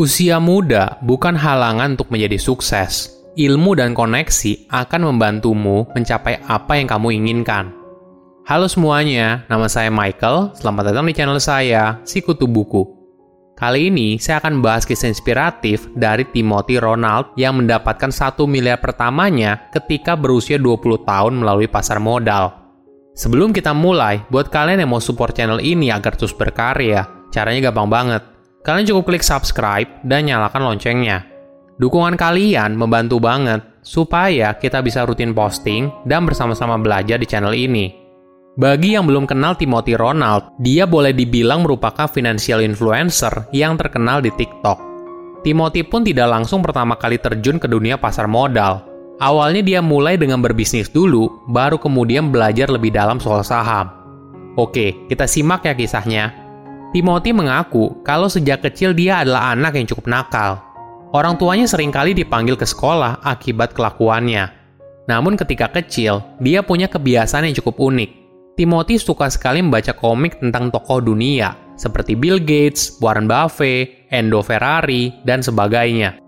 Usia muda bukan halangan untuk menjadi sukses. Ilmu dan koneksi akan membantumu mencapai apa yang kamu inginkan. Halo semuanya, nama saya Michael. Selamat datang di channel saya, Sikutu Buku. Kali ini saya akan bahas kisah inspiratif dari Timothy Ronald yang mendapatkan satu miliar pertamanya ketika berusia 20 tahun melalui pasar modal. Sebelum kita mulai, buat kalian yang mau support channel ini agar terus berkarya, caranya gampang banget Kalian cukup klik subscribe dan nyalakan loncengnya. Dukungan kalian membantu banget supaya kita bisa rutin posting dan bersama-sama belajar di channel ini. Bagi yang belum kenal Timothy Ronald, dia boleh dibilang merupakan financial influencer yang terkenal di TikTok. Timothy pun tidak langsung pertama kali terjun ke dunia pasar modal. Awalnya dia mulai dengan berbisnis dulu, baru kemudian belajar lebih dalam soal saham. Oke, kita simak ya kisahnya. Timothy mengaku kalau sejak kecil dia adalah anak yang cukup nakal. Orang tuanya sering kali dipanggil ke sekolah akibat kelakuannya. Namun ketika kecil, dia punya kebiasaan yang cukup unik. Timothy suka sekali membaca komik tentang tokoh dunia, seperti Bill Gates, Warren Buffett, Endo Ferrari, dan sebagainya.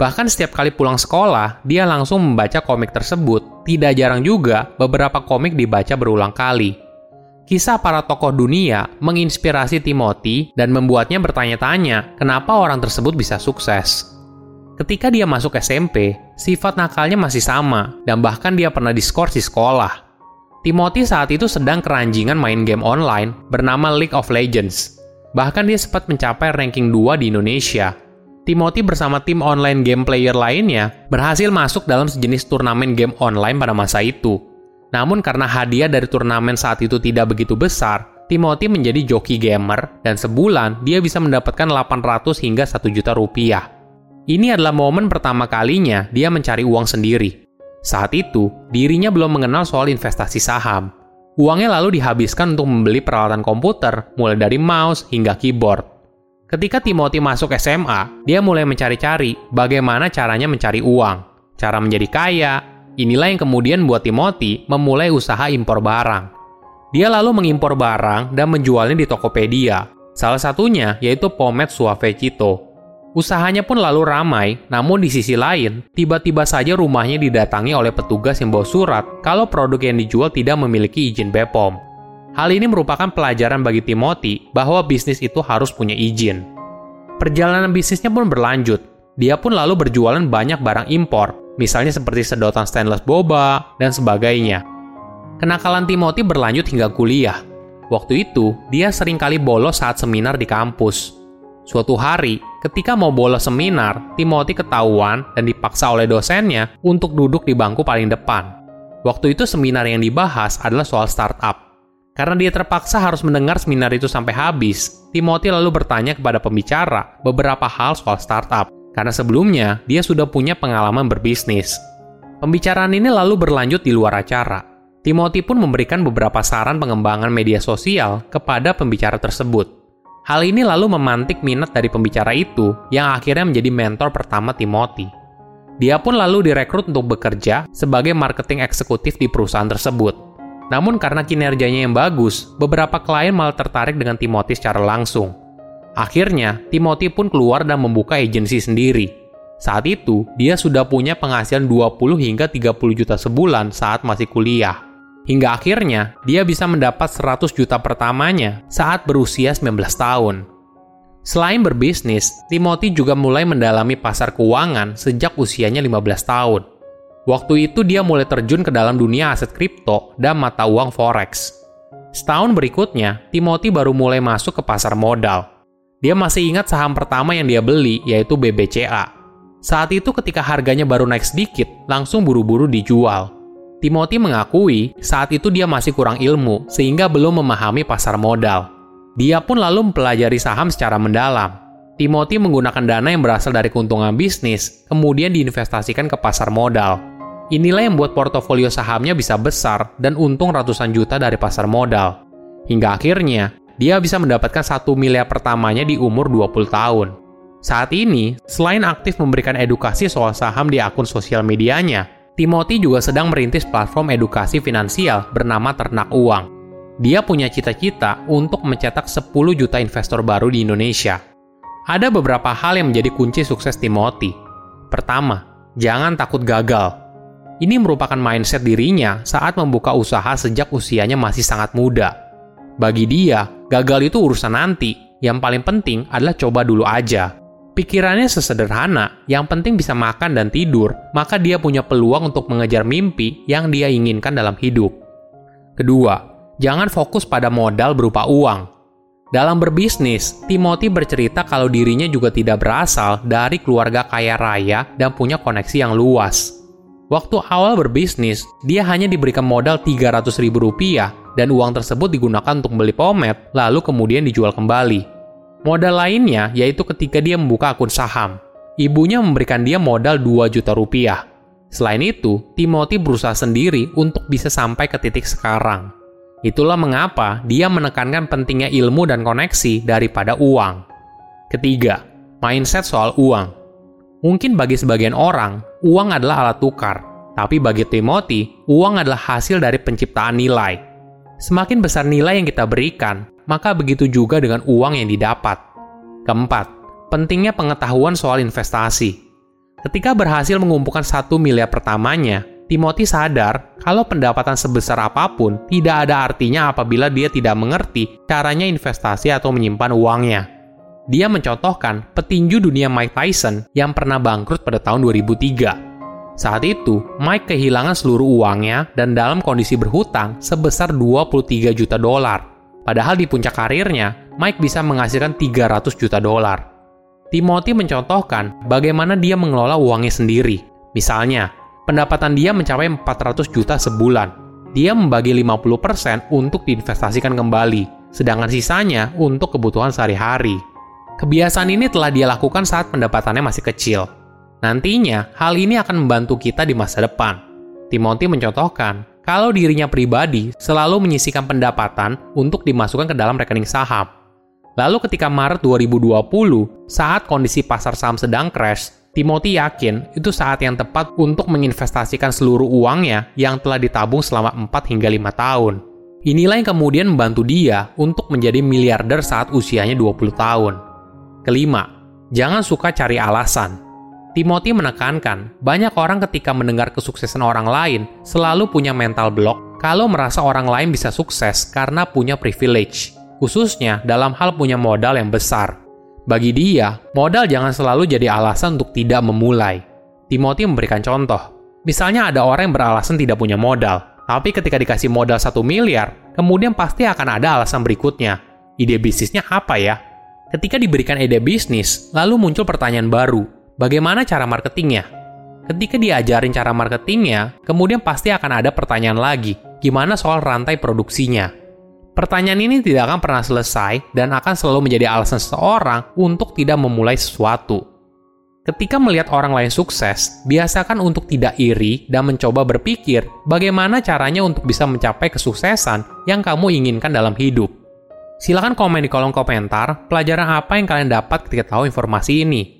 Bahkan setiap kali pulang sekolah, dia langsung membaca komik tersebut. Tidak jarang juga, beberapa komik dibaca berulang kali. Kisah para tokoh dunia menginspirasi Timothy dan membuatnya bertanya-tanya kenapa orang tersebut bisa sukses. Ketika dia masuk SMP, sifat nakalnya masih sama dan bahkan dia pernah diskors di sekolah. Timothy saat itu sedang keranjingan main game online bernama League of Legends. Bahkan dia sempat mencapai ranking 2 di Indonesia. Timothy bersama tim online game player lainnya berhasil masuk dalam sejenis turnamen game online pada masa itu. Namun karena hadiah dari turnamen saat itu tidak begitu besar, Timothy menjadi joki gamer dan sebulan dia bisa mendapatkan 800 hingga 1 juta rupiah. Ini adalah momen pertama kalinya dia mencari uang sendiri. Saat itu, dirinya belum mengenal soal investasi saham. Uangnya lalu dihabiskan untuk membeli peralatan komputer, mulai dari mouse hingga keyboard. Ketika Timothy masuk SMA, dia mulai mencari-cari bagaimana caranya mencari uang, cara menjadi kaya, Inilah yang kemudian buat Timothy memulai usaha impor barang. Dia lalu mengimpor barang dan menjualnya di Tokopedia. Salah satunya yaitu pomade Suave Cito. Usahanya pun lalu ramai, namun di sisi lain, tiba-tiba saja rumahnya didatangi oleh petugas yang bawa surat kalau produk yang dijual tidak memiliki izin BPOM. Hal ini merupakan pelajaran bagi Timothy bahwa bisnis itu harus punya izin. Perjalanan bisnisnya pun berlanjut. Dia pun lalu berjualan banyak barang impor, misalnya seperti sedotan stainless boba, dan sebagainya. Kenakalan Timothy berlanjut hingga kuliah. Waktu itu, dia sering kali bolos saat seminar di kampus. Suatu hari, ketika mau bolos seminar, Timothy ketahuan dan dipaksa oleh dosennya untuk duduk di bangku paling depan. Waktu itu seminar yang dibahas adalah soal startup. Karena dia terpaksa harus mendengar seminar itu sampai habis, Timothy lalu bertanya kepada pembicara beberapa hal soal startup karena sebelumnya dia sudah punya pengalaman berbisnis. Pembicaraan ini lalu berlanjut di luar acara. Timothy pun memberikan beberapa saran pengembangan media sosial kepada pembicara tersebut. Hal ini lalu memantik minat dari pembicara itu yang akhirnya menjadi mentor pertama Timothy. Dia pun lalu direkrut untuk bekerja sebagai marketing eksekutif di perusahaan tersebut. Namun karena kinerjanya yang bagus, beberapa klien malah tertarik dengan Timothy secara langsung. Akhirnya, Timothy pun keluar dan membuka agensi sendiri. Saat itu, dia sudah punya penghasilan 20 hingga 30 juta sebulan saat masih kuliah. Hingga akhirnya, dia bisa mendapat 100 juta pertamanya saat berusia 19 tahun. Selain berbisnis, Timothy juga mulai mendalami pasar keuangan sejak usianya 15 tahun. Waktu itu dia mulai terjun ke dalam dunia aset kripto dan mata uang forex. Setahun berikutnya, Timothy baru mulai masuk ke pasar modal. Dia masih ingat saham pertama yang dia beli, yaitu BBCA. Saat itu ketika harganya baru naik sedikit, langsung buru-buru dijual. Timothy mengakui saat itu dia masih kurang ilmu, sehingga belum memahami pasar modal. Dia pun lalu mempelajari saham secara mendalam. Timothy menggunakan dana yang berasal dari keuntungan bisnis, kemudian diinvestasikan ke pasar modal. Inilah yang membuat portofolio sahamnya bisa besar dan untung ratusan juta dari pasar modal. Hingga akhirnya, dia bisa mendapatkan satu miliar pertamanya di umur 20 tahun. Saat ini, selain aktif memberikan edukasi soal saham di akun sosial medianya, Timothy juga sedang merintis platform edukasi finansial bernama Ternak Uang. Dia punya cita-cita untuk mencetak 10 juta investor baru di Indonesia. Ada beberapa hal yang menjadi kunci sukses Timothy. Pertama, jangan takut gagal. Ini merupakan mindset dirinya saat membuka usaha sejak usianya masih sangat muda. Bagi dia, gagal itu urusan nanti. Yang paling penting adalah coba dulu aja. Pikirannya sesederhana, yang penting bisa makan dan tidur, maka dia punya peluang untuk mengejar mimpi yang dia inginkan dalam hidup. Kedua, jangan fokus pada modal berupa uang. Dalam berbisnis, Timothy bercerita kalau dirinya juga tidak berasal dari keluarga kaya raya dan punya koneksi yang luas. Waktu awal berbisnis, dia hanya diberikan modal 300 ribu rupiah dan uang tersebut digunakan untuk beli pomet, lalu kemudian dijual kembali. Modal lainnya yaitu ketika dia membuka akun saham. Ibunya memberikan dia modal 2 juta rupiah. Selain itu, Timothy berusaha sendiri untuk bisa sampai ke titik sekarang. Itulah mengapa dia menekankan pentingnya ilmu dan koneksi daripada uang. Ketiga, mindset soal uang. Mungkin bagi sebagian orang, uang adalah alat tukar, tapi bagi Timothy, uang adalah hasil dari penciptaan nilai. Semakin besar nilai yang kita berikan, maka begitu juga dengan uang yang didapat. Keempat, pentingnya pengetahuan soal investasi. Ketika berhasil mengumpulkan satu miliar pertamanya, Timothy sadar kalau pendapatan sebesar apa pun tidak ada artinya apabila dia tidak mengerti caranya investasi atau menyimpan uangnya. Dia mencontohkan petinju dunia Mike Tyson yang pernah bangkrut pada tahun 2003. Saat itu, Mike kehilangan seluruh uangnya dan dalam kondisi berhutang sebesar 23 juta dolar. Padahal di puncak karirnya, Mike bisa menghasilkan 300 juta dolar. Timothy mencontohkan bagaimana dia mengelola uangnya sendiri. Misalnya, pendapatan dia mencapai 400 juta sebulan. Dia membagi 50% untuk diinvestasikan kembali, sedangkan sisanya untuk kebutuhan sehari-hari. Kebiasaan ini telah dia lakukan saat pendapatannya masih kecil. Nantinya, hal ini akan membantu kita di masa depan. Timothy mencontohkan, kalau dirinya pribadi selalu menyisikan pendapatan untuk dimasukkan ke dalam rekening saham. Lalu ketika Maret 2020, saat kondisi pasar saham sedang crash, Timothy yakin itu saat yang tepat untuk menginvestasikan seluruh uangnya yang telah ditabung selama 4 hingga 5 tahun. Inilah yang kemudian membantu dia untuk menjadi miliarder saat usianya 20 tahun. Kelima, jangan suka cari alasan. Timothy menekankan, banyak orang ketika mendengar kesuksesan orang lain selalu punya mental block kalau merasa orang lain bisa sukses karena punya privilege, khususnya dalam hal punya modal yang besar. Bagi dia, modal jangan selalu jadi alasan untuk tidak memulai. Timothy memberikan contoh. Misalnya ada orang yang beralasan tidak punya modal, tapi ketika dikasih modal satu miliar, kemudian pasti akan ada alasan berikutnya. Ide bisnisnya apa ya? Ketika diberikan ide bisnis, lalu muncul pertanyaan baru. Bagaimana cara marketingnya? Ketika diajarin cara marketingnya, kemudian pasti akan ada pertanyaan lagi. Gimana soal rantai produksinya? Pertanyaan ini tidak akan pernah selesai dan akan selalu menjadi alasan seseorang untuk tidak memulai sesuatu. Ketika melihat orang lain sukses, biasakan untuk tidak iri dan mencoba berpikir bagaimana caranya untuk bisa mencapai kesuksesan yang kamu inginkan dalam hidup. Silahkan komen di kolom komentar pelajaran apa yang kalian dapat ketika tahu informasi ini.